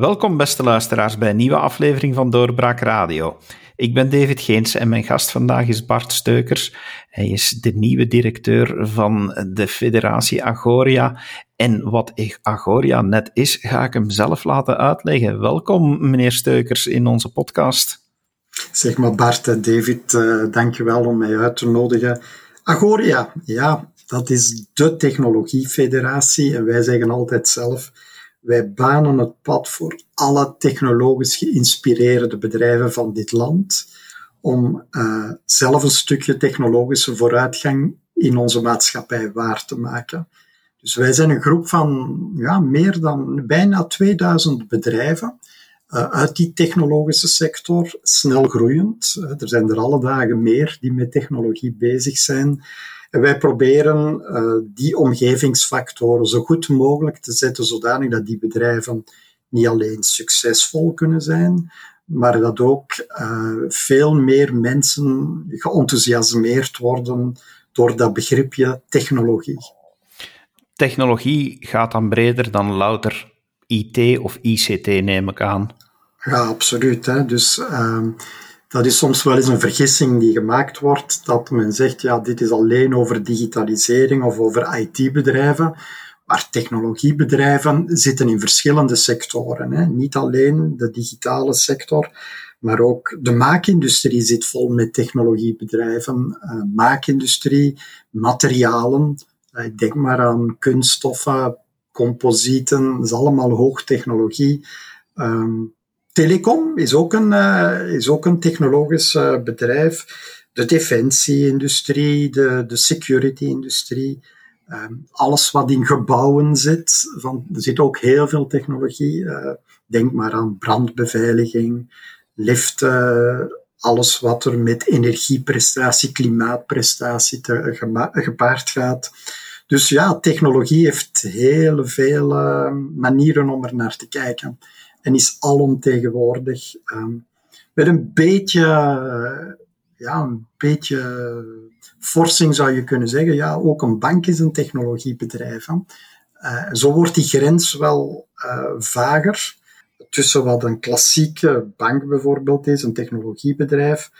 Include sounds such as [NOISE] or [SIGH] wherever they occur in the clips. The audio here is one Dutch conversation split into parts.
Welkom, beste luisteraars, bij een nieuwe aflevering van Doorbraak Radio. Ik ben David Geens en mijn gast vandaag is Bart Steukers. Hij is de nieuwe directeur van de Federatie Agoria. En wat Agoria net is, ga ik hem zelf laten uitleggen. Welkom, meneer Steukers, in onze podcast. Zeg maar Bart en David, uh, dankjewel om mij uit te nodigen. Agoria, ja, dat is de technologiefederatie en wij zeggen altijd zelf wij banen het pad voor alle technologisch geïnspireerde bedrijven van dit land om uh, zelf een stukje technologische vooruitgang in onze maatschappij waar te maken. Dus wij zijn een groep van ja, meer dan bijna 2000 bedrijven uh, uit die technologische sector, snel groeiend. Uh, er zijn er alle dagen meer die met technologie bezig zijn. En wij proberen uh, die omgevingsfactoren zo goed mogelijk te zetten, zodanig dat die bedrijven niet alleen succesvol kunnen zijn, maar dat ook uh, veel meer mensen geenthousiasmeerd worden door dat begripje technologie. Technologie gaat dan breder dan louter IT of ICT, neem ik aan. Ja, absoluut. Hè. Dus uh, dat is soms wel eens een vergissing die gemaakt wordt, dat men zegt, ja, dit is alleen over digitalisering of over IT-bedrijven. Maar technologiebedrijven zitten in verschillende sectoren. Hè. Niet alleen de digitale sector, maar ook de maakindustrie zit vol met technologiebedrijven. Uh, maakindustrie, materialen, ik denk maar aan kunststoffen, composieten, dat is allemaal hoogtechnologie. Um, Telecom is ook een, uh, is ook een technologisch uh, bedrijf. De defensie-industrie, de, de security-industrie. Um, alles wat in gebouwen zit. Van, er zit ook heel veel technologie. Uh, denk maar aan brandbeveiliging, liften, alles wat er met energieprestatie, klimaatprestatie te, gepaard gaat. Dus ja, technologie heeft heel veel manieren om er naar te kijken en is alomtegenwoordig. Um, met een beetje, ja, een beetje forcing zou je kunnen zeggen. Ja, ook een bank is een technologiebedrijf. Uh, zo wordt die grens wel uh, vager tussen wat een klassieke bank bijvoorbeeld is, een technologiebedrijf.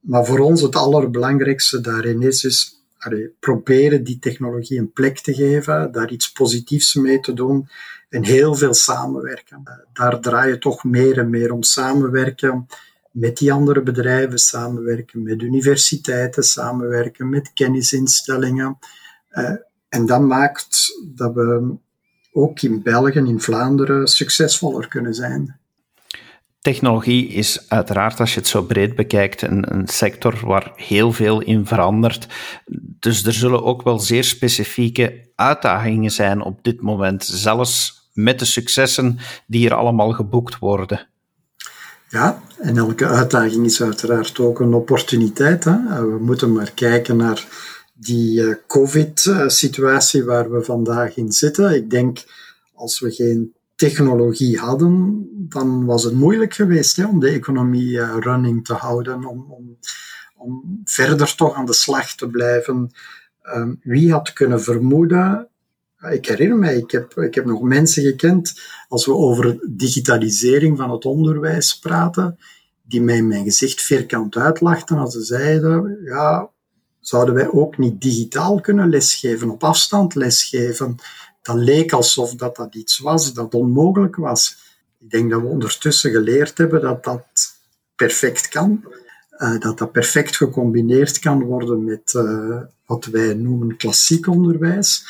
maar voor ons het allerbelangrijkste daarin is, is proberen die technologie een plek te geven, daar iets positiefs mee te doen en heel veel samenwerken. Daar draai je toch meer en meer om samenwerken met die andere bedrijven, samenwerken met universiteiten, samenwerken met kennisinstellingen. Uh, en dat maakt dat we ook in België, in Vlaanderen, succesvoller kunnen zijn. Technologie is uiteraard, als je het zo breed bekijkt, een, een, sector waar heel veel in verandert. Dus er zullen ook wel zeer specifieke uitdagingen zijn op dit moment, zelfs met de successen die er allemaal geboekt worden. Ja, en elke uitdaging is uiteraard ook een opportuniteit. Hè? We moeten maar kijken naar die eh, COVID-situatie waar we vandaag in zitten. Ik denk, als we geen technologie hadden, dan was het moeilijk geweest hè, om de economie uh, running te houden, om, om, om, verder toch aan de slag te blijven. Um, wie had kunnen vermoeden ik herinner mij, ik heb, ik heb nog mensen gekend, als we over digitalisering van het onderwijs praten, die mij in mijn gezicht vierkant uitlachten als ze zeiden, ja, zouden wij ook niet digitaal kunnen lesgeven, op afstand lesgeven? Dat leek alsof dat, dat iets was dat onmogelijk was. Ik denk dat we ondertussen geleerd hebben dat dat perfect kan. Uh, dat dat perfect gecombineerd kan worden met uh, wat wij noemen klassiek onderwijs.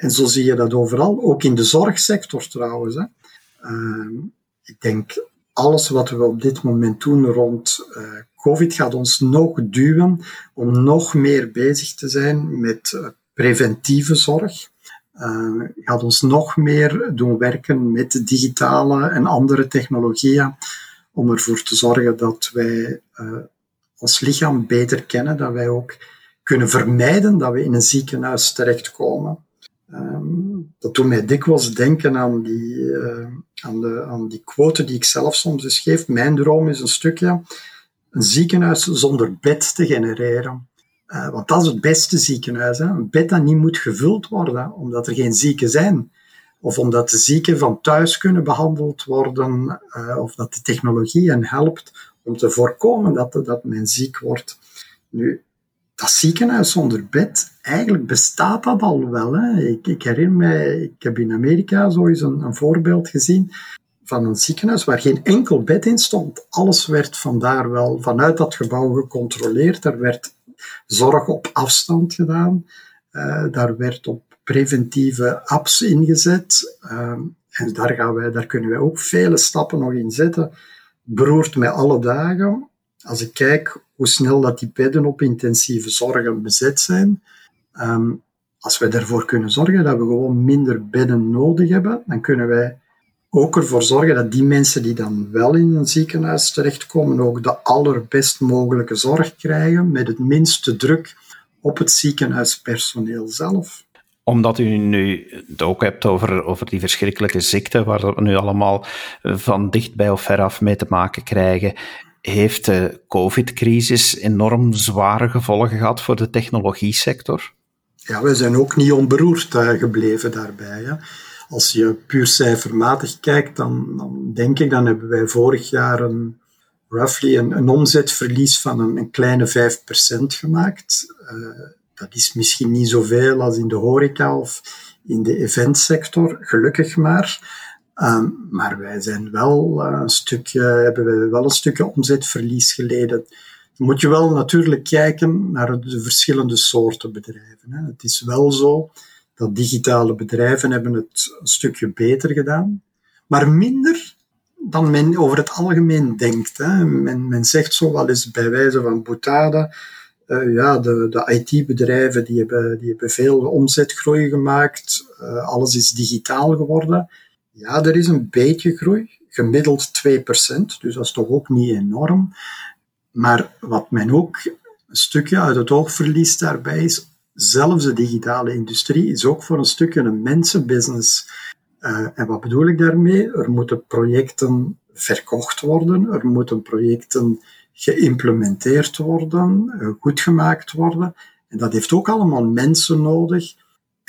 En zo zie je dat overal, ook in de zorgsector trouwens. Hè. Uh, ik denk, alles wat we op dit moment doen rond uh, COVID gaat ons nog duwen om nog meer bezig te zijn met uh, preventieve zorg. Uh, gaat ons nog meer doen werken met digitale en andere technologieën om ervoor te zorgen dat wij ons lichaam beter kennen, dat wij ook kunnen vermijden dat we in een ziekenhuis terechtkomen. Um, dat doet mij dikwijls denken aan die, uh, aan, de, aan die quote die ik zelf soms eens geef. Mijn droom is een stukje een ziekenhuis zonder bed te genereren. Uh, want dat is het beste ziekenhuis. Hè? Een bed dat niet moet gevuld worden, omdat er geen zieken zijn. of omdat de zieken van thuis kunnen behandeld worden, uh, of dat de technologie hen helpt om te voorkomen dat, dat men ziek wordt. Nu, dat ziekenhuis zonder bed, eigenlijk bestaat dat al wel. Hè. Ik, ik herinner mij, ik heb in Amerika zo eens een, een voorbeeld gezien van een ziekenhuis waar geen enkel bed in stond. Alles werd vandaar wel vanuit dat gebouw gecontroleerd. Er werd zorg op afstand gedaan. Uh, daar werd op preventieve apps ingezet. Uh, en daar, gaan wij, daar kunnen wij ook vele stappen nog in zetten. Beroert mij alle dagen. Als ik kijk hoe snel dat die bedden op intensieve zorgen bezet zijn. Um, als wij ervoor kunnen zorgen dat we gewoon minder bedden nodig hebben, dan kunnen wij ook ervoor zorgen dat die mensen die dan wel in een ziekenhuis terechtkomen ook de allerbest mogelijke zorg krijgen met het minste druk op het ziekenhuispersoneel zelf omdat u nu het ook hebt over, over die verschrikkelijke ziekte, waar we nu allemaal van dichtbij of veraf mee te maken krijgen, heeft de COVID-crisis enorm zware gevolgen gehad voor de technologie-sector? Ja, we zijn ook niet onberoerd uh, gebleven daarbij. Hè. Als je puur cijfermatig kijkt, dan, dan, denk ik, dan hebben wij vorig jaar een, roughly een, omzetverlies van een, kleine 5% gemaakt. Uh, dat is misschien niet zoveel als in de horeca of in de eventsector, gelukkig maar. Um, maar wij zijn wel uh, een stukje, hebben we wel een stukje omzetverlies geleden. Dan moet je wel natuurlijk kijken naar de verschillende soorten bedrijven. Hè. Het is wel zo dat digitale bedrijven hebben het een stukje beter gedaan, maar minder dan men over het algemeen denkt. Hè. Men, men zegt zo wel eens bij wijze van boutade, uh, ja, de, de IT-bedrijven die hebben, die hebben veel omzetgroei gemaakt, uh, alles is digitaal geworden. Ja, er is een beetje groei, gemiddeld 2%, dus dat is toch ook niet enorm. Maar wat men ook een stukje uit het oog verliest daarbij is, zelfs de digitale industrie is ook voor een stukje een mensenbusiness. Uh, en wat bedoel ik daarmee? Er moeten projecten verkocht worden, er moeten projecten geïmplementeerd worden, uh, goed gemaakt worden. En dat heeft ook allemaal mensen nodig.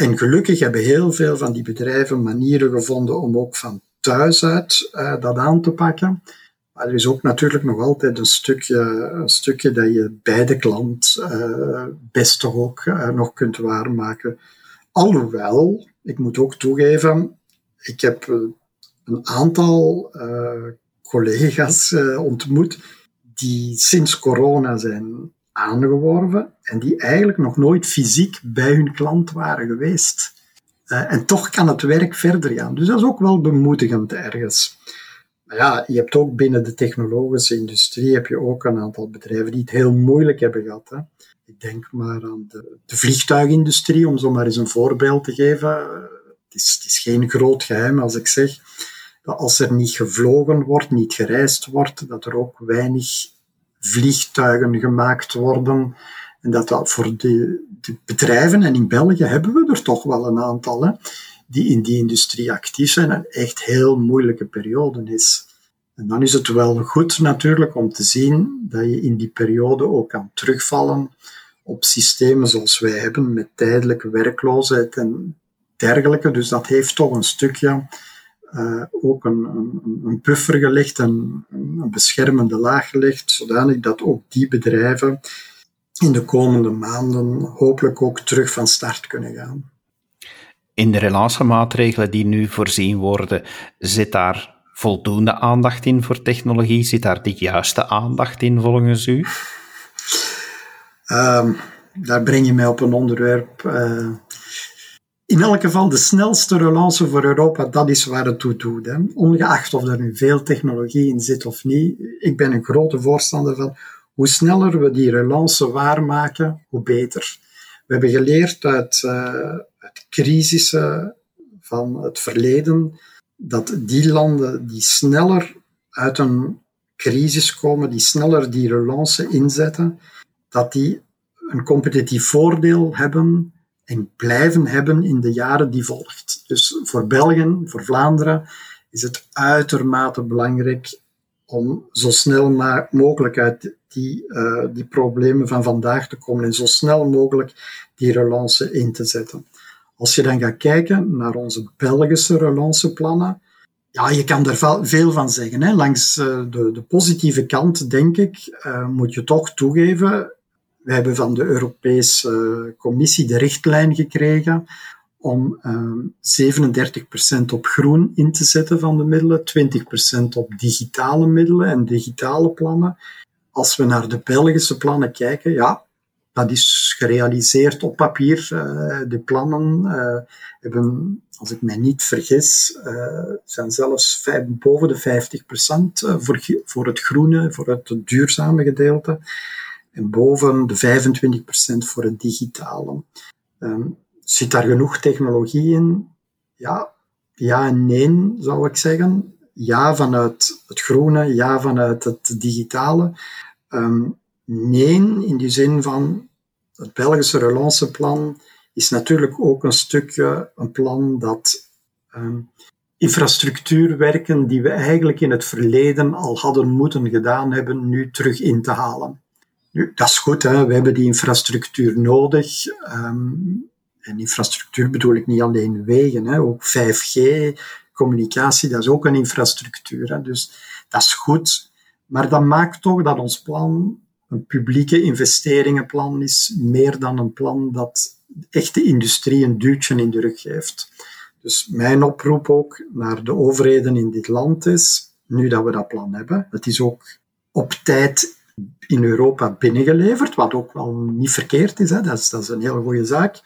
En gelukkig hebben heel veel van die bedrijven manieren gevonden om ook van thuis uit uh, dat aan te pakken. Maar er is ook natuurlijk nog altijd een stukje, een stukje dat je bij de klant uh, best toch ook uh, nog kunt waarmaken. Alhoewel, ik moet ook toegeven, ik heb een aantal collega's ontmoet die sinds corona zijn aangeworven en die eigenlijk nog nooit fysiek bij hun klant waren geweest. Uh, en toch kan het werk verder gaan. Dus dat is ook wel bemoedigend ergens. Maar ja, je hebt ook binnen de technologische industrie heb je ook een aantal bedrijven die het heel moeilijk hebben gehad. Hè. Ik denk maar aan de, de, vliegtuigindustrie, om zo maar eens een voorbeeld te geven. Het is, het is geen groot geheim als ik zeg dat als er niet gevlogen wordt, niet gereisd wordt, dat er ook weinig vliegtuigen gemaakt worden. En dat dat voor de, bedrijven, en in België hebben we er toch wel een aantal, die in die industrie actief zijn, een echt heel moeilijke periode is. En dan is het wel goed natuurlijk om te zien dat je in die periode ook kan terugvallen op systemen zoals wij hebben, met tijdelijke werkloosheid en dergelijke. Dus dat heeft toch een stukje uh, ook een, een, een, buffer gelegd en een beschermende laag gelegd, zodanig dat ook die bedrijven in de komende maanden hopelijk ook terug van start kunnen gaan. In de relatiemaatregelen die nu voorzien worden, zit daar voldoende aandacht in voor technologie? Zit daar de juiste aandacht in volgens u? Um, daar breng je mij op een onderwerp uh, in elk geval de snelste relance voor Europa, dat is waar het toe doet. Hè. Ongeacht of er nu veel technologie in zit of niet. Ik ben een grote voorstander van hoe sneller we die relance waarmaken, hoe beter. We hebben geleerd uit, uh, uit crisissen van het verleden dat die landen die sneller uit een crisis komen, die sneller die relance inzetten, dat die een competitief voordeel hebben en blijven hebben in de jaren die volgt. Dus voor België, voor Vlaanderen, is het uitermate belangrijk om zo snel mogelijk uit die, uh, die problemen van vandaag te komen en zo snel mogelijk die relance in te zetten. Als je dan gaat kijken naar onze Belgische relanceplannen, ja, je kan er veel van zeggen. Hè. Langs de, de positieve kant, denk ik, moet je toch toegeven, we hebben van de Europese Commissie de richtlijn gekregen om uh, 37% op groen in te zetten van de middelen, 20% op digitale middelen en digitale plannen. Als we naar de Belgische plannen kijken, ja, dat is gerealiseerd op papier. Uh, de plannen uh, hebben, als ik mij niet vergis, zijn zelfs boven de 50% voor, voor het groene, voor het duurzame gedeelte. En boven de 25% voor het digitale. Um, Zit daar genoeg technologie in? Ja, ja en nee, zou ik zeggen. Ja vanuit het groene, ja vanuit het digitale. Um, nee, in die zin van het Belgische relanceplan is natuurlijk ook een stukje een plan dat um, infrastructuurwerken die we eigenlijk in het verleden al hadden moeten gedaan hebben, nu terug in te halen. Dat is goed, hè? we hebben die infrastructuur nodig. Um, en infrastructuur bedoel ik niet alleen wegen, hè, ook 5G, communicatie, dat is ook een infrastructuur. Hè, dus dat is goed. Maar dat maakt toch dat ons plan een publieke investeringenplan is, meer dan een plan dat echt de industrie een duwtje in de rug geeft. Dus mijn oproep ook naar de overheden in dit land is, nu dat we dat plan hebben, het is ook op tijd in Europa binnengeleverd, wat ook wel niet verkeerd is, hè, dat, is dat is een hele goede zaak.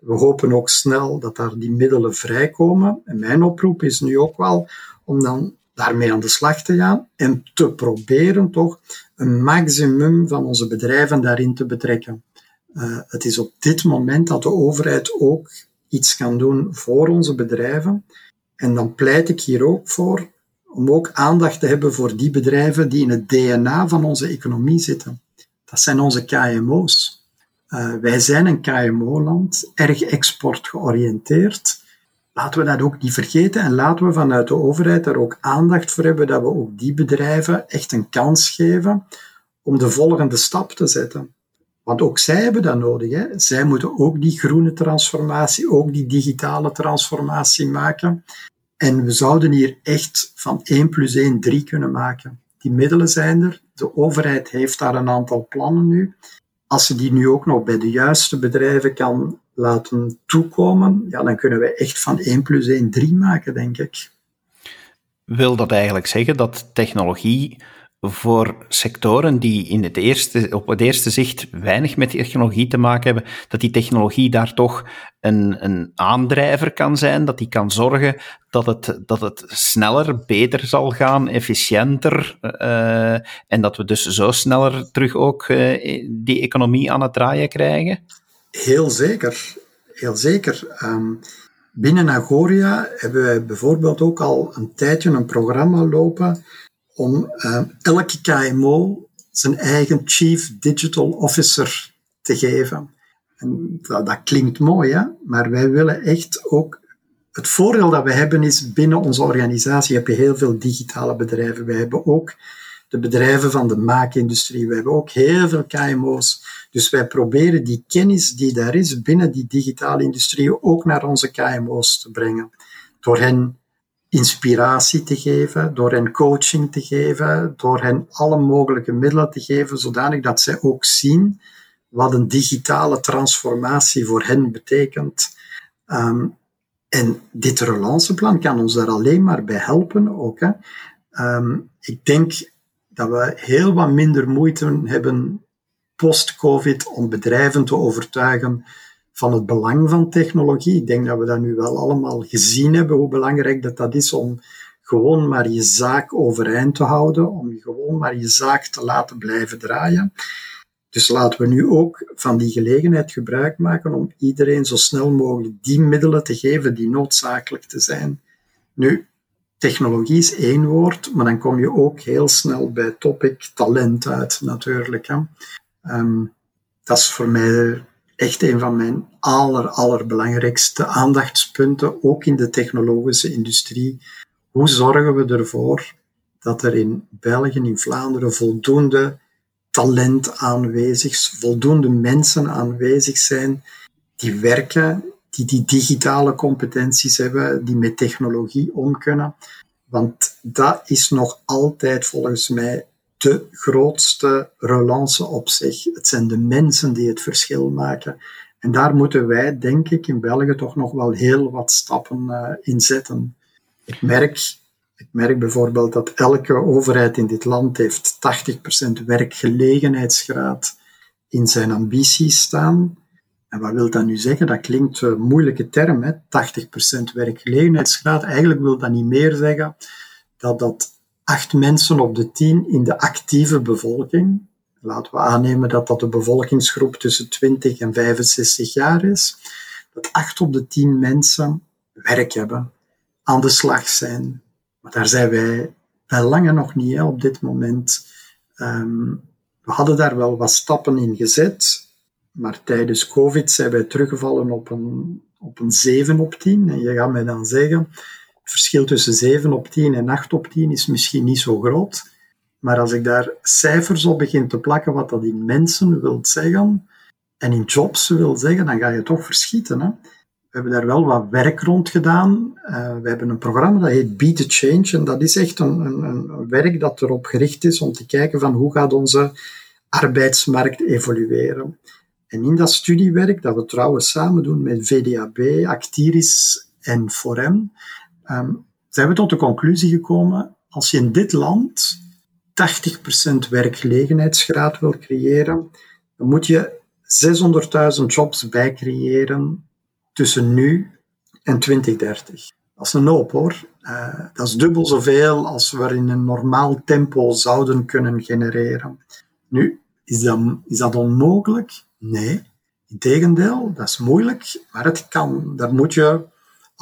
We hopen ook snel dat daar die middelen vrijkomen. En mijn oproep is nu ook wel om dan daarmee aan de slag te gaan en te proberen toch een maximum van onze bedrijven daarin te betrekken. Uh, het is op dit moment dat de overheid ook iets kan doen voor onze bedrijven. En dan pleit ik hier ook voor om ook aandacht te hebben voor die bedrijven die in het DNA van onze economie zitten. Dat zijn onze KMO's. Uh, wij zijn een KMO-land, erg export georiënteerd. Laten we dat ook niet vergeten en laten we vanuit de overheid daar ook aandacht voor hebben dat we ook die bedrijven echt een kans geven om de volgende stap te zetten. Want ook zij hebben dat nodig. Hè. Zij moeten ook die groene transformatie, ook die digitale transformatie maken. En we zouden hier echt van 1 plus 1 3 kunnen maken. Die middelen zijn er. De overheid heeft daar een aantal plannen nu als ze die nu ook nog bij de juiste bedrijven kan laten toekomen, ja, dan kunnen wij echt van 1 plus 1 3 maken, denk ik. Wil dat eigenlijk zeggen dat technologie voor sectoren die in het eerste, op het eerste zicht weinig met technologie te maken hebben, dat die technologie daar toch een, een aandrijver kan zijn, dat die kan zorgen dat het, dat het sneller, beter zal gaan, efficiënter, uh, en dat we dus zo sneller terug ook uh, die economie aan het draaien krijgen? Heel zeker, heel zeker. Um, binnen Agoria hebben wij bijvoorbeeld ook al een tijdje een programma lopen om uh, elke KMO zijn eigen Chief Digital Officer te geven. En dat, dat, klinkt mooi, hè? maar wij willen echt ook. Het voordeel dat we hebben is binnen onze organisatie heb je heel veel digitale bedrijven. Wij hebben ook de bedrijven van de maakindustrie. We hebben ook heel veel KMO's. Dus wij proberen die kennis die daar is binnen die digitale industrie ook naar onze KMO's te brengen. Door hen inspiratie te geven, door hen coaching te geven, door hen alle mogelijke middelen te geven, zodanig dat zij ook zien wat een digitale transformatie voor hen betekent. Um, en dit relanceplan kan ons daar alleen maar bij helpen ook. Hè. Um, ik denk dat we heel wat minder moeite hebben post-COVID om bedrijven te overtuigen van het belang van technologie. Ik denk dat we dat nu wel allemaal gezien hebben, hoe belangrijk dat, dat is om gewoon maar je zaak overeind te houden, om gewoon maar je zaak te laten blijven draaien. Dus laten we nu ook van die gelegenheid gebruik maken om iedereen zo snel mogelijk die middelen te geven die noodzakelijk te zijn. Nu, technologie is één woord, maar dan kom je ook heel snel bij topic talent uit, natuurlijk. Hè. Um, dat is voor mij echt een van mijn aller, allerbelangrijkste aandachtspunten, ook in de technologische industrie. Hoe zorgen we ervoor dat er in België, in Vlaanderen, voldoende talent aanwezig, voldoende mensen aanwezig zijn die werken die die digitale competenties hebben, die met technologie om kunnen. Want dat is nog altijd volgens mij de grootste relance op zich. Het zijn de mensen die het verschil maken. En daar moeten wij, denk ik, in België toch nog wel heel wat stappen uh, in zetten. Ik merk, ik merk bijvoorbeeld dat elke overheid in dit land heeft 80% werkgelegenheidsgraad in zijn ambities staan. En wat wil dat nu zeggen? Dat klinkt een moeilijke term, hè? 80% werkgelegenheidsgraad. Eigenlijk wil dat niet meer zeggen dat dat acht mensen op de tien in de actieve bevolking, laten we aannemen dat dat de bevolkingsgroep tussen 20 en 65 jaar is, dat acht op de tien mensen werk hebben, aan de slag zijn. Maar daar zijn wij bij lange nog niet op dit moment. Um, we hadden daar wel wat stappen in gezet, maar tijdens COVID zijn wij teruggevallen op een, op een 7 op 10. En je gaat mij dan zeggen, het verschil tussen 7 op 10 en 8 op 10 is misschien niet zo groot. Maar als ik daar cijfers op begin te plakken, wat dat in mensen wil zeggen en in jobs wil zeggen, dan ga je toch verschieten. Hè? We hebben daar wel wat werk rond gedaan. Uh, we hebben een programma dat heet Be the Change. En dat is echt een, een, een, werk dat erop gericht is om te kijken van hoe gaat onze arbeidsmarkt evolueren. En in dat studiewerk, dat we trouwens samen doen met VDAB, Actiris en Forem, um, zijn we tot de conclusie gekomen, als je in dit land 80% werkgelegenheidsgraad wil creëren, dan moet je 600.000 jobs bijcreëren tussen nu en 2030. Dat is een hoop hoor. Uh, dat is dubbel zoveel als we in een normaal tempo zouden kunnen genereren. Nu, is dat, is dat onmogelijk? Nee. Integendeel, dat is moeilijk, maar het kan. Daar moet je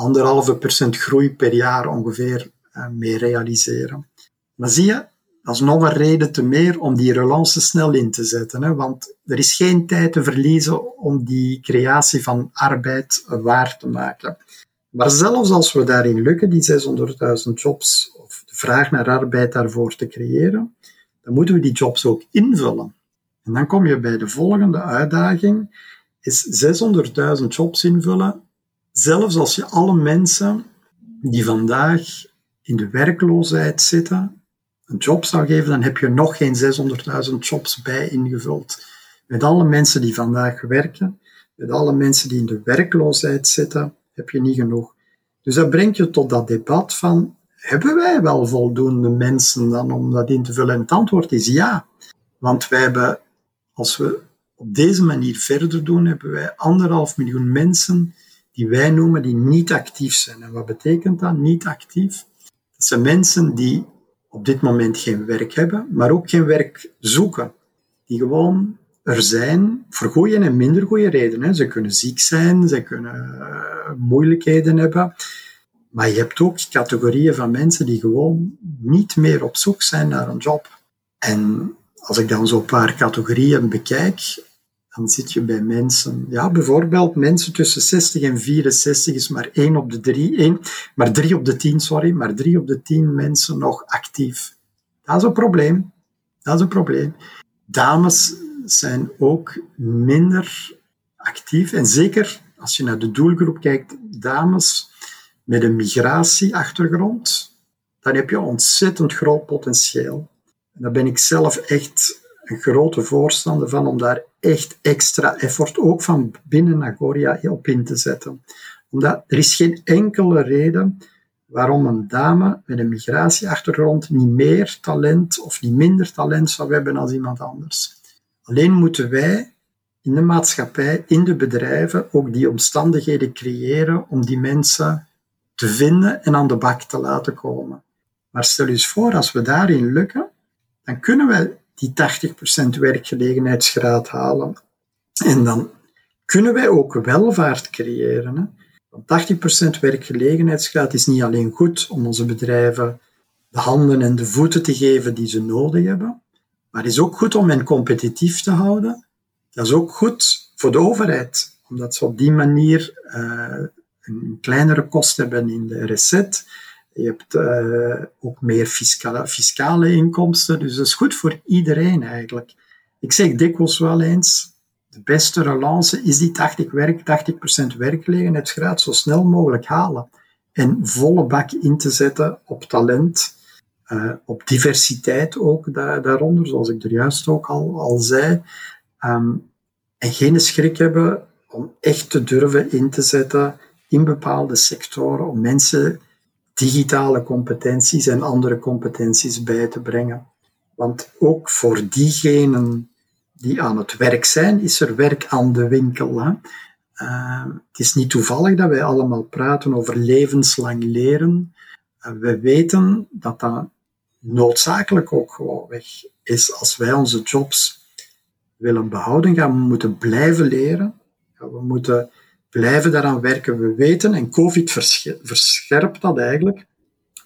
anderhalve procent groei per jaar ongeveer uh, mee realiseren. Maar zie je, dat is nog een reden te meer om die relance snel in te zetten. Hè? Want er is geen tijd te verliezen om die creatie van arbeid waar te maken. Maar zelfs als we daarin lukken, die 600.000 jobs, of de vraag naar arbeid daarvoor te creëren, dan moeten we die jobs ook invullen. En dan kom je bij de volgende uitdaging, is 600.000 jobs invullen, zelfs als je alle mensen die vandaag in de werkloosheid zitten, een job zou geven, dan heb je nog geen 600.000 jobs bij ingevuld. Met alle mensen die vandaag werken, met alle mensen die in de werkloosheid zitten, heb je niet genoeg. Dus dat brengt je tot dat debat van, hebben wij wel voldoende mensen dan om dat in te vullen? En het antwoord is ja. Want wij hebben, als we op deze manier verder doen, hebben wij anderhalf miljoen mensen die wij noemen die niet actief zijn. En wat betekent dat, niet actief? Dat zijn mensen die op dit moment geen werk hebben, maar ook geen werk zoeken. Die gewoon er zijn voor goede en minder goede redenen. Ze kunnen ziek zijn, ze kunnen uh, moeilijkheden hebben. Maar je hebt ook categorieën van mensen die gewoon niet meer op zoek zijn naar een job. En als ik dan zo'n paar categorieën bekijk, dan zit je bij mensen, ja, bijvoorbeeld mensen tussen 60 en 64 is maar 1 op de 3, 1, maar 3 op de 10, sorry, maar 3 op de 10 mensen nog actief. Dat is een probleem. Dat is een probleem. Dames zijn ook minder actief en zeker als je naar de doelgroep kijkt, dames met een migratieachtergrond, dan heb je ontzettend groot potentieel. En daar ben ik zelf echt een grote voorstander van om daar echt extra effort, ook van binnen Nagoria, op in te zetten. Omdat er is geen enkele reden waarom een dame met een migratieachtergrond niet meer talent of niet minder talent zou hebben dan iemand anders. Alleen moeten wij in de maatschappij, in de bedrijven, ook die omstandigheden creëren om die mensen te vinden en aan de bak te laten komen. Maar stel eens voor, als we daarin lukken, dan kunnen wij die 80% werkgelegenheidsgraad halen. En dan kunnen wij ook welvaart creëren. Hè? Want 80% werkgelegenheidsgraad is niet alleen goed om onze bedrijven de handen en de voeten te geven die ze nodig hebben, maar is ook goed om hen competitief te houden. Dat is ook goed voor de overheid, omdat ze op die manier uh, een kleinere kost hebben in de recet je hebt uh, ook meer fiscale, fiscale inkomsten, dus dat is goed voor iedereen eigenlijk. Ik zeg dikwijls wel eens, de beste relance is die 80%, werk, 80 werkgelegenheidsgraad zo snel mogelijk halen. En volle bak in te zetten op talent, uh, op diversiteit ook daar, daaronder, zoals ik er juist ook al, al zei. Um, en geen schrik hebben om echt te durven in te zetten in bepaalde sectoren, om mensen digitale competenties en andere competenties bij te brengen. Want ook voor diegenen die aan het werk zijn, is er werk aan de winkel. Hè? Uh, het is niet toevallig dat wij allemaal praten over levenslang leren. Uh, we weten dat dat noodzakelijk ook gewoon weg is. Als wij onze jobs willen behouden, gaan we moeten blijven leren. We moeten blijven daaraan werken. We weten, en COVID verscherpt dat eigenlijk,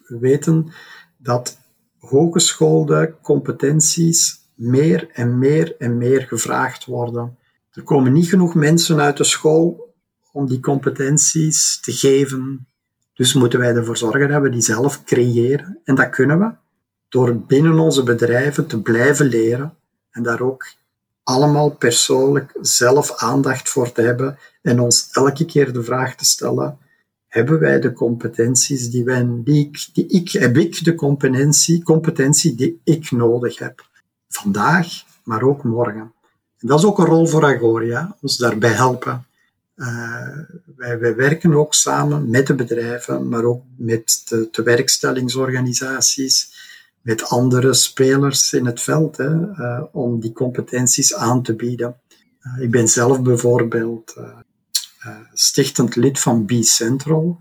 we weten dat hogeschoolde competenties meer en meer en meer gevraagd worden. Er komen niet genoeg mensen uit de school om die competenties te geven. Dus moeten wij ervoor zorgen dat we die zelf creëren. En dat kunnen we door binnen onze bedrijven te blijven leren en daar ook allemaal persoonlijk zelf aandacht voor te hebben en ons elke keer de vraag te stellen: hebben wij de competenties die wij, die ik, heb ik de competentie, competentie die ik nodig heb? Vandaag, maar ook morgen. En dat is ook een rol voor Agoria, ons daarbij helpen. Wij, wij, werken ook samen met de bedrijven, maar ook met de, de werkstellingsorganisaties, met andere spelers in het veld, hè, uh, om die competenties aan te bieden. Uh, ik ben zelf bijvoorbeeld stichtend lid van B-Central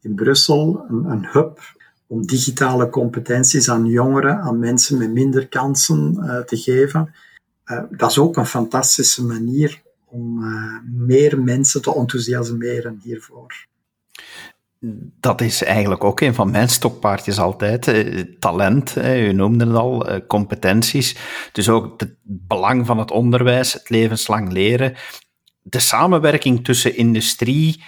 in Brussel, een, een hub om digitale competenties aan jongeren, aan mensen met minder kansen te geven. Dat is ook een fantastische manier om meer mensen te enthousiasmeren hiervoor. Dat is eigenlijk ook een van mijn stokpaardjes altijd. talent, u noemde het al, competenties. Dus ook het belang van het onderwijs, het levenslang leren. De samenwerking tussen industrie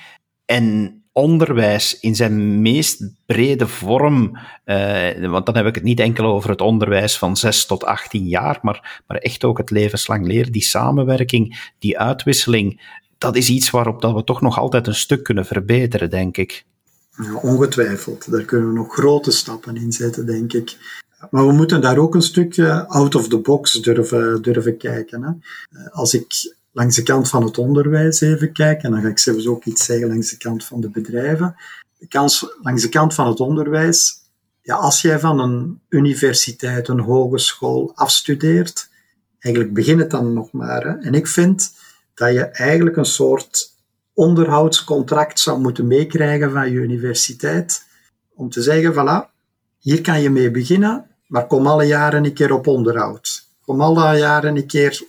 en onderwijs in zijn meest brede vorm, uh, want dan heb ik het niet enkel over het onderwijs van 6 tot 18 jaar, maar, maar echt ook het levenslang leren, die samenwerking, die uitwisseling, dat is iets waarop dat we toch nog altijd een stuk kunnen verbeteren, denk ik. Ongetwijfeld. Daar kunnen we nog grote stappen in zetten, denk ik. Maar we moeten daar ook een stukje out of the box durven, durven kijken. Hè. Als ik langs de kant van het onderwijs even kijken, en dan ga ik zelfs ook iets zeggen langs de kant van de bedrijven. De kans, langs de kant van het onderwijs, ja, als jij van een universiteit, een hogeschool afstudeert, eigenlijk begint het dan nog maar. Hè. En ik vind dat je eigenlijk een soort onderhoudscontract zou moeten meekrijgen van je universiteit, om te zeggen, voilà, hier kan je mee beginnen, maar kom alle jaren een keer op onderhoud. Kom alle jaren een keer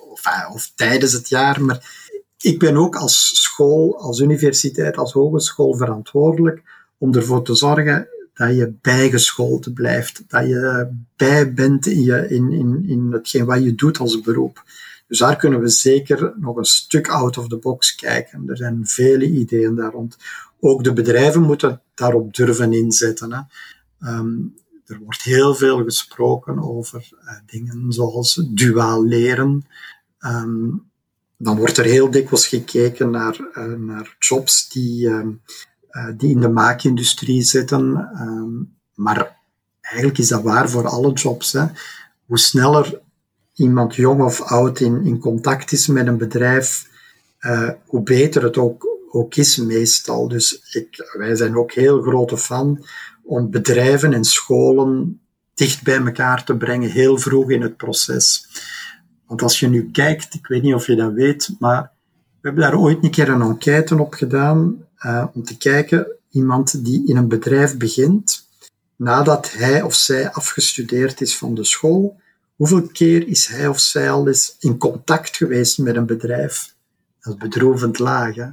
of tijdens het jaar. Maar ik ben ook als school, als universiteit, als hogeschool verantwoordelijk om ervoor te zorgen dat je bijgeschoold blijft, dat je bij bent in, je, in, in, in hetgeen wat je doet als beroep. Dus daar kunnen we zeker nog een stuk out of the box kijken. Er zijn vele ideeën daar rond. Ook de bedrijven moeten daarop durven inzetten. Hè. Um, er wordt heel veel gesproken over uh, dingen zoals duaal leren. Um, dan wordt er heel dikwijls gekeken naar, uh, naar jobs die, uh, die in de maakindustrie zitten. Maar eigenlijk is dat waar voor alle jobs. Hè. Hoe sneller iemand jong of oud in, in contact is met een bedrijf, uh, hoe beter het ook, ook is meestal. Dus ik, wij zijn ook heel grote fan om bedrijven en scholen dicht bij elkaar te brengen, heel vroeg in het proces. Want als je nu kijkt, ik weet niet of je dat weet, maar we hebben daar ooit een keer een enquête op gedaan uh, om te kijken, iemand die in een bedrijf begint, nadat hij of zij afgestudeerd is van de school, hoeveel keer is hij of zij al eens in contact geweest met een bedrijf? Dat is bedroevend laag. Hè?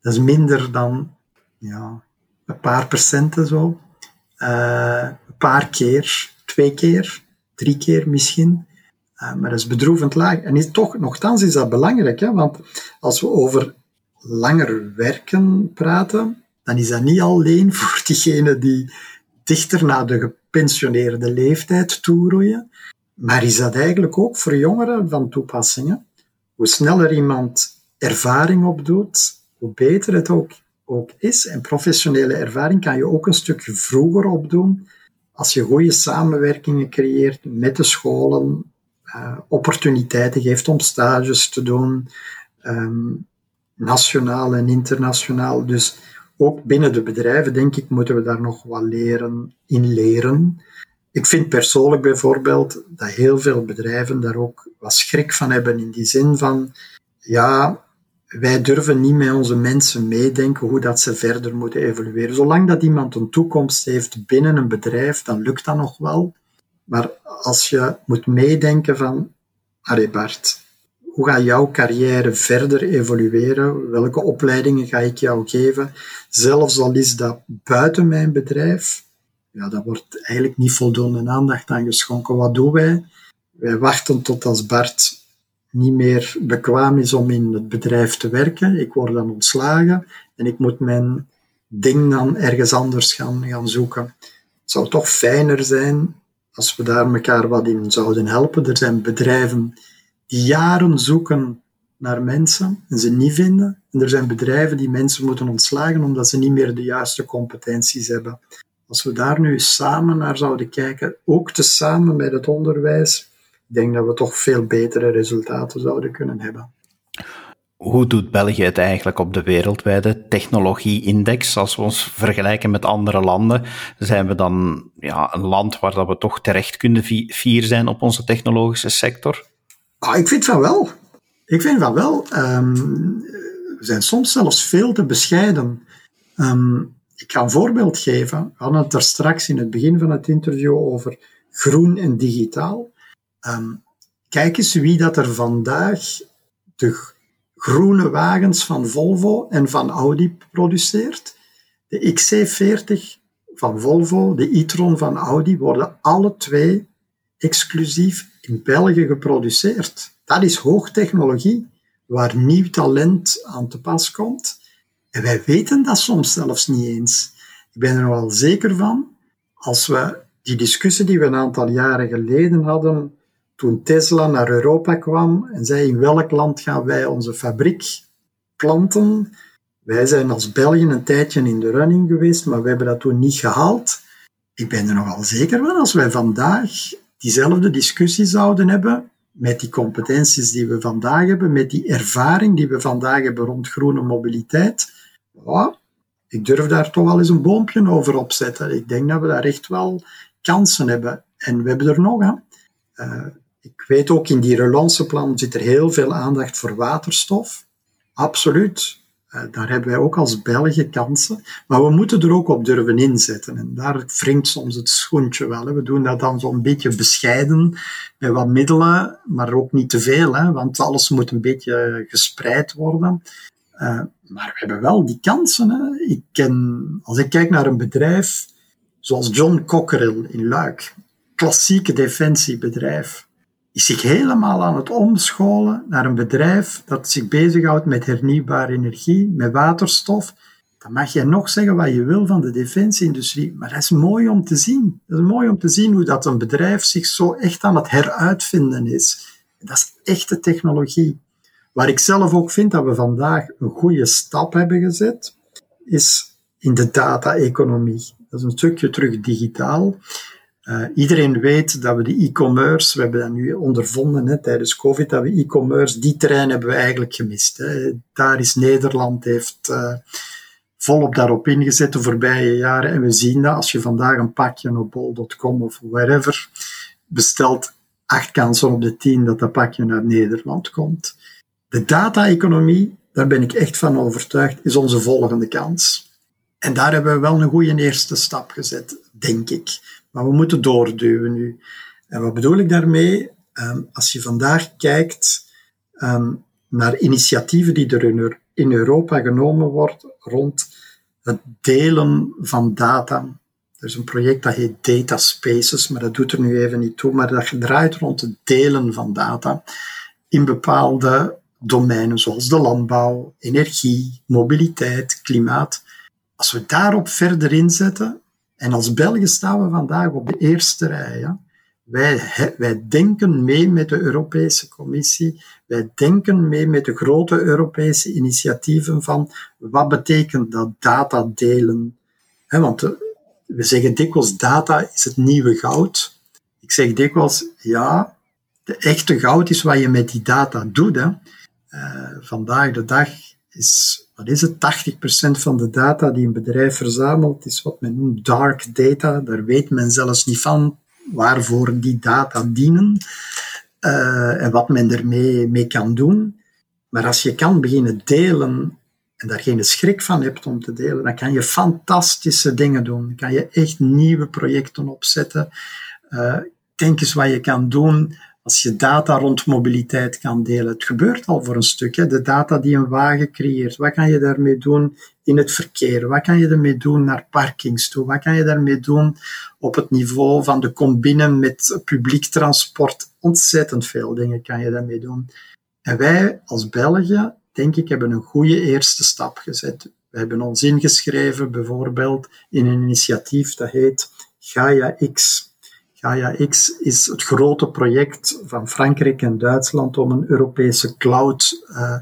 Dat is minder dan ja, een paar procenten zo. Uh, een paar keer, twee keer, drie keer misschien. Uh, maar dat is bedroevend laag. En toch, nogthans is dat belangrijk, hè? want als we over langer werken praten, dan is dat niet alleen voor [LAUGHS] diegenen die dichter naar de gepensioneerde leeftijd toeroeien, maar is dat eigenlijk ook voor jongeren van toepassing. hoe sneller iemand ervaring opdoet, hoe beter het ook, ook is. En professionele ervaring kan je ook een stukje vroeger opdoen als je goede samenwerkingen creëert met de scholen, uh, opportuniteiten geeft om stages te doen, um, nationaal en internationaal. Dus ook binnen de bedrijven, denk ik, moeten we daar nog wat leren, in leren. Ik vind persoonlijk bijvoorbeeld dat heel veel bedrijven daar ook wat schrik van hebben, in die zin van, ja, wij durven niet met onze mensen meedenken hoe dat ze verder moeten evolueren. Zolang dat iemand een toekomst heeft binnen een bedrijf, dan lukt dat nog wel. Maar als je moet meedenken van, allee Bart, hoe gaat jouw carrière verder evolueren? Welke opleidingen ga ik jou geven? Zelfs al is dat buiten mijn bedrijf, ja, daar wordt eigenlijk niet voldoende aandacht aan geschonken. Wat doen wij? Wij wachten tot als Bart niet meer bekwaam is om in het bedrijf te werken. Ik word dan ontslagen en ik moet mijn ding dan ergens anders gaan, gaan zoeken. Het zou toch fijner zijn als we daar elkaar wat in zouden helpen. Er zijn bedrijven die jaren zoeken naar mensen en ze niet vinden. En er zijn bedrijven die mensen moeten ontslagen omdat ze niet meer de juiste competenties hebben. Als we daar nu samen naar zouden kijken, ook tezamen met het onderwijs, ik denk dat we toch veel betere resultaten zouden kunnen hebben. Hoe doet België het eigenlijk op de wereldwijde technologie-index? Als we ons vergelijken met andere landen, zijn we dan ja, een land waar dat we toch terecht kunnen fier zijn op onze technologische sector? Ah, ik vind van wel. Ik vind van wel. Um, we zijn soms zelfs veel te bescheiden. Um, ik ga een voorbeeld geven. We hadden het er straks in het begin van het interview over groen en digitaal. Um, kijk eens wie dat er vandaag de groene wagens van Volvo en van Audi produceert. De XC40 van Volvo, de e-tron van Audi worden alle twee exclusief in België geproduceerd. Dat is hoogtechnologie, waar nieuw talent aan te pas komt. En wij weten dat soms zelfs niet eens. Ik ben er wel zeker van, als we die discussie die we een aantal jaren geleden hadden, toen Tesla naar Europa kwam en zei in welk land gaan wij onze fabriek planten. Wij zijn als België een tijdje in de running geweest, maar we hebben dat toen niet gehaald. Ik ben er nogal zeker van, als wij vandaag diezelfde discussie zouden hebben, met die competenties die we vandaag hebben, met die ervaring die we vandaag hebben rond groene mobiliteit, ik durf daar toch wel eens een boompje over opzetten. Ik denk dat we daar echt wel kansen hebben. En we hebben er nog aan. Uh, ik weet ook in die relanceplan zit er heel veel aandacht voor waterstof. Absoluut. Uh, daar hebben wij ook als België kansen. Maar we moeten er ook op durven inzetten. En daar wringt soms het schoentje wel. Hè. We doen dat dan zo'n beetje bescheiden, met wat middelen, maar ook niet te veel. Want alles moet een beetje gespreid worden. Uh, maar we hebben wel die kansen. Hè. Ik ken, als ik kijk naar een bedrijf zoals John Cockerill in Luik, klassieke defensiebedrijf, is zich helemaal aan het omscholen naar een bedrijf dat zich bezighoudt met hernieuwbare energie, met waterstof. Dan mag je nog zeggen wat je wil van de defensieindustrie, maar dat is mooi om te zien. Dat is mooi om te zien hoe dat een bedrijf zich zo echt aan het heruitvinden is. Dat is echte technologie. Waar ik zelf ook vind dat we vandaag een goede stap hebben gezet, is in de data-economie. Dat is een stukje terug digitaal. Uh, iedereen weet dat we de e-commerce, we hebben dat nu ondervonden hè, tijdens COVID, dat we e-commerce, die trein hebben we eigenlijk gemist. Hè. Daar is Nederland, heeft uh, volop daarop ingezet de voorbije jaren. En we zien dat als je vandaag een pakje op bol.com of wherever bestelt, acht kansen op de tien dat dat pakje naar Nederland komt. De data-economie, daar ben ik echt van overtuigd, is onze volgende kans. En daar hebben we wel een goede eerste stap gezet, denk ik. Maar we moeten doorduwen nu. En wat bedoel ik daarmee? Um, als je vandaag kijkt um, naar initiatieven die er in, in Europa genomen worden rond het delen van data. Er is een project dat heet Data Spaces, maar dat doet er nu even niet toe. Maar dat draait rond het delen van data in bepaalde domeinen zoals de landbouw, energie, mobiliteit, klimaat. Als we daarop verder inzetten, en als België staan we vandaag op de eerste rij. wij, wij denken mee met de Europese Commissie, wij denken mee met de grote Europese initiatieven van wat betekent dat data delen. want eh, we zeggen dikwijls data is het nieuwe goud. Ik zeg dikwijls ja, de echte goud is wat je met die data doet. Uh, vandaag de dag is, wat is het, 80% van de data die een bedrijf verzamelt, is wat men noemt dark data. Daar weet men zelfs niet van waarvoor die data dienen uh, en wat men ermee mee kan doen. Maar als je kan beginnen delen en daar geen schrik van hebt om te delen, dan kan je fantastische dingen doen. Dan kan je echt nieuwe projecten opzetten. Uh, denk eens wat je kan doen als je data rond mobiliteit kan delen. Het gebeurt al voor een stuk. Hè. De data die een wagen creëert, wat kan je daarmee doen in het verkeer? Wat kan je daarmee doen naar parkings toe? Wat kan je daarmee doen op het niveau van de combine met publiek transport? Ontzettend veel dingen kan je daarmee doen. En wij als België, denk ik, hebben een goede eerste stap gezet. We hebben ons ingeschreven bijvoorbeeld in een initiatief dat heet Gaia X. Gaia X is het grote project van Frankrijk en Duitsland om een Europese cloud uh,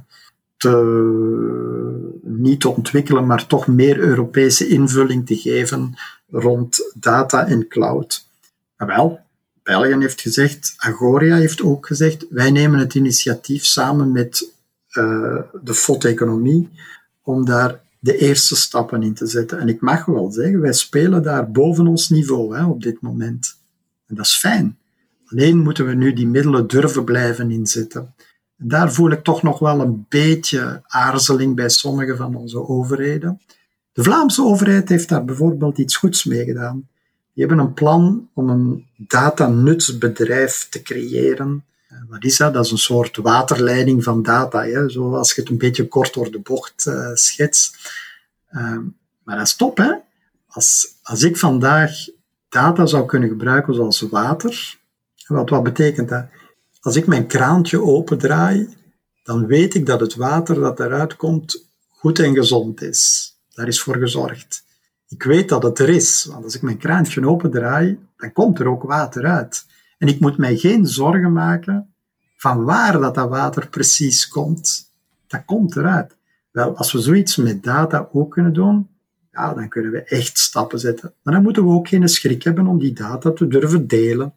te, niet te ontwikkelen, maar toch meer Europese invulling te geven rond data en cloud. Wel, België heeft gezegd, Agoria heeft ook gezegd, wij nemen het initiatief samen met uh, de FOT-economie om daar de eerste stappen in te zetten. En ik mag wel zeggen, wij spelen daar boven ons niveau hè, op dit moment. Dat is fijn. Alleen moeten we nu die middelen durven blijven inzetten. En daar voel ik toch nog wel een beetje aarzeling bij sommige van onze overheden. De Vlaamse overheid heeft daar bijvoorbeeld iets goeds mee gedaan. Die hebben een plan om een datanutsbedrijf te creëren. Eh, wat is dat? Dat is een soort waterleiding van data, hè? zoals je het een beetje kort door de bocht uh, schetst. Uh, maar dat is top, hè? Als, als ik vandaag data zou kunnen gebruiken zoals water. Wat, wat betekent dat? Als ik mijn kraantje opendraai, dan weet ik dat het water dat eruit komt goed en gezond is. Daar is voor gezorgd. Ik weet dat het er is, want als ik mijn kraantje opendraai, dan komt er ook water uit. En ik moet mij geen zorgen maken van waar dat, dat water precies komt. Dat komt eruit. Wel, als we zoiets met data ook kunnen doen, ja, dan kunnen we echt stappen zetten. Maar dan moeten we ook geen schrik hebben om die data te durven delen.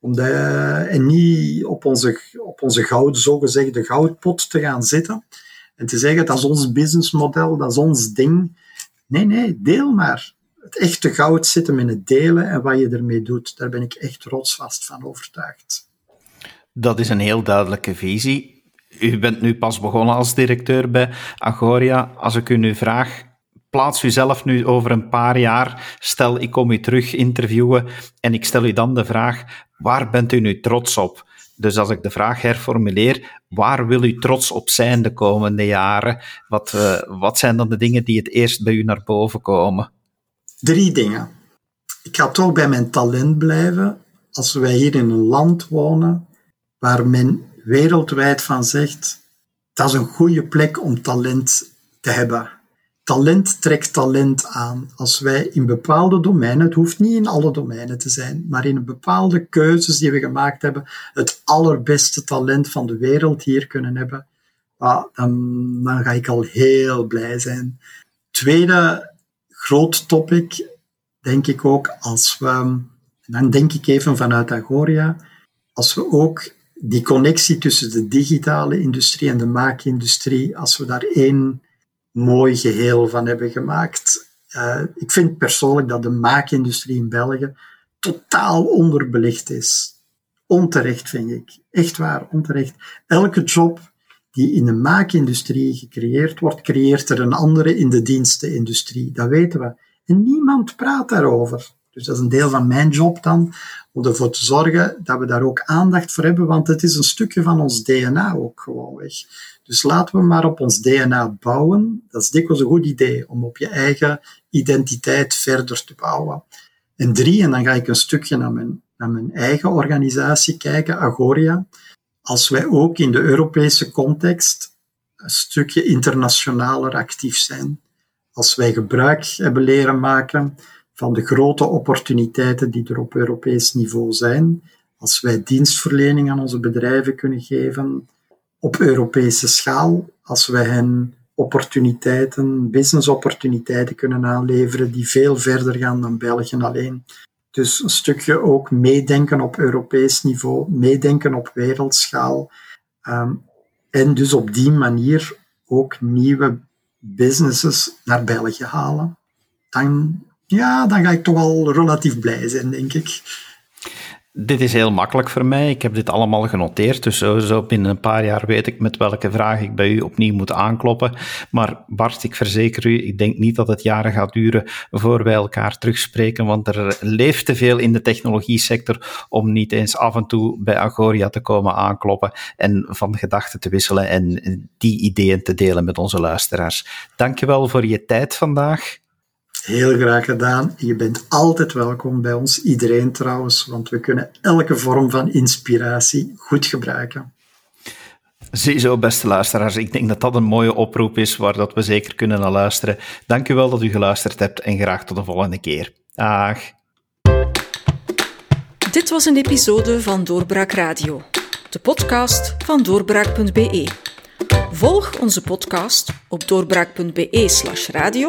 Om de, en niet op onze, op onze goud, zogezegde goudpot te gaan zitten. En te zeggen, dat is ons businessmodel, dat is ons ding. Nee, nee, deel maar. Het echte goud zit hem in het delen en wat je ermee doet. Daar ben ik echt rotsvast van overtuigd. Dat is een heel duidelijke visie. U bent nu pas begonnen als directeur bij Agoria. Als ik u nu vraag, plaats u zelf nu over een paar jaar. Stel, ik kom u terug interviewen en ik stel u dan de vraag: waar bent u nu trots op? Dus als ik de vraag herformuleer, waar wil u trots op zijn de komende jaren? Wat, uh, wat zijn dan de dingen die het eerst bij u naar boven komen? Drie dingen. Ik ga toch bij mijn talent blijven. Als wij hier in een land wonen waar men wereldwijd van zegt, dat is een goede plek om talent te hebben talent trekt talent aan. Als wij in bepaalde domeinen, het hoeft niet in alle domeinen te zijn, maar in bepaalde keuzes die we gemaakt hebben, het allerbeste talent van de wereld hier kunnen hebben, ah, dan, dan ga ik al heel blij zijn. Tweede groot topic, denk ik ook, als we, dan denk ik even vanuit Agoria, als we ook die connectie tussen de digitale industrie en de maakindustrie, als we daar één mooi geheel van hebben gemaakt. Uh, ik vind persoonlijk dat de maakindustrie in België totaal onderbelicht is. Onterecht, vind ik. Echt waar, onterecht. Elke job die in de maakindustrie gecreëerd wordt, creëert er een andere in de dienstenindustrie. Dat weten we. En niemand praat daarover. Dus dat is een deel van mijn job dan, om ervoor te zorgen dat we daar ook aandacht voor hebben, want het is een stukje van ons DNA ook gewoonweg. Dus laten we maar op ons DNA bouwen. Dat is dikwijls een goed idee om op je eigen identiteit verder te bouwen. En drie, en dan ga ik een stukje naar mijn, naar mijn eigen organisatie kijken, Agoria. Als wij ook in de Europese context een stukje internationaler actief zijn, als wij gebruik hebben leren maken van de grote opportuniteiten die er op Europees niveau zijn, als wij dienstverlening aan onze bedrijven kunnen geven op Europese schaal, als wij hen opportuniteiten, business-opportuniteiten kunnen aanleveren die veel verder gaan dan België alleen. Dus een stukje ook meedenken op Europees niveau, meedenken op wereldschaal. Ehm, en dus op die manier ook nieuwe businesses naar België halen. Dan, ja, dan ga ik toch wel relatief blij zijn, denk ik. Dit is heel makkelijk voor mij. Ik heb dit allemaal genoteerd. Dus sowieso binnen een paar jaar weet ik met welke vraag ik bij u opnieuw moet aankloppen. Maar Bart, ik verzeker u, ik denk niet dat het jaren gaat duren voor wij elkaar terugspreken. Want er leeft te veel in de technologie sector om niet eens af en toe bij Agoria te komen aankloppen en van gedachten te wisselen en die ideeën te delen met onze luisteraars. Dankjewel voor je tijd vandaag. Heel graag gedaan. Je bent altijd welkom bij ons, iedereen trouwens, want we kunnen elke vorm van inspiratie goed gebruiken. Ziezo, beste luisteraars. Ik denk dat dat een mooie oproep is waar dat we zeker kunnen naar luisteren. Dank u wel dat u geluisterd hebt en graag tot de volgende keer. Dag. Dit was een episode van Doorbraak Radio, de podcast van doorbraak.be. Volg onze podcast op doorbraak.be/radio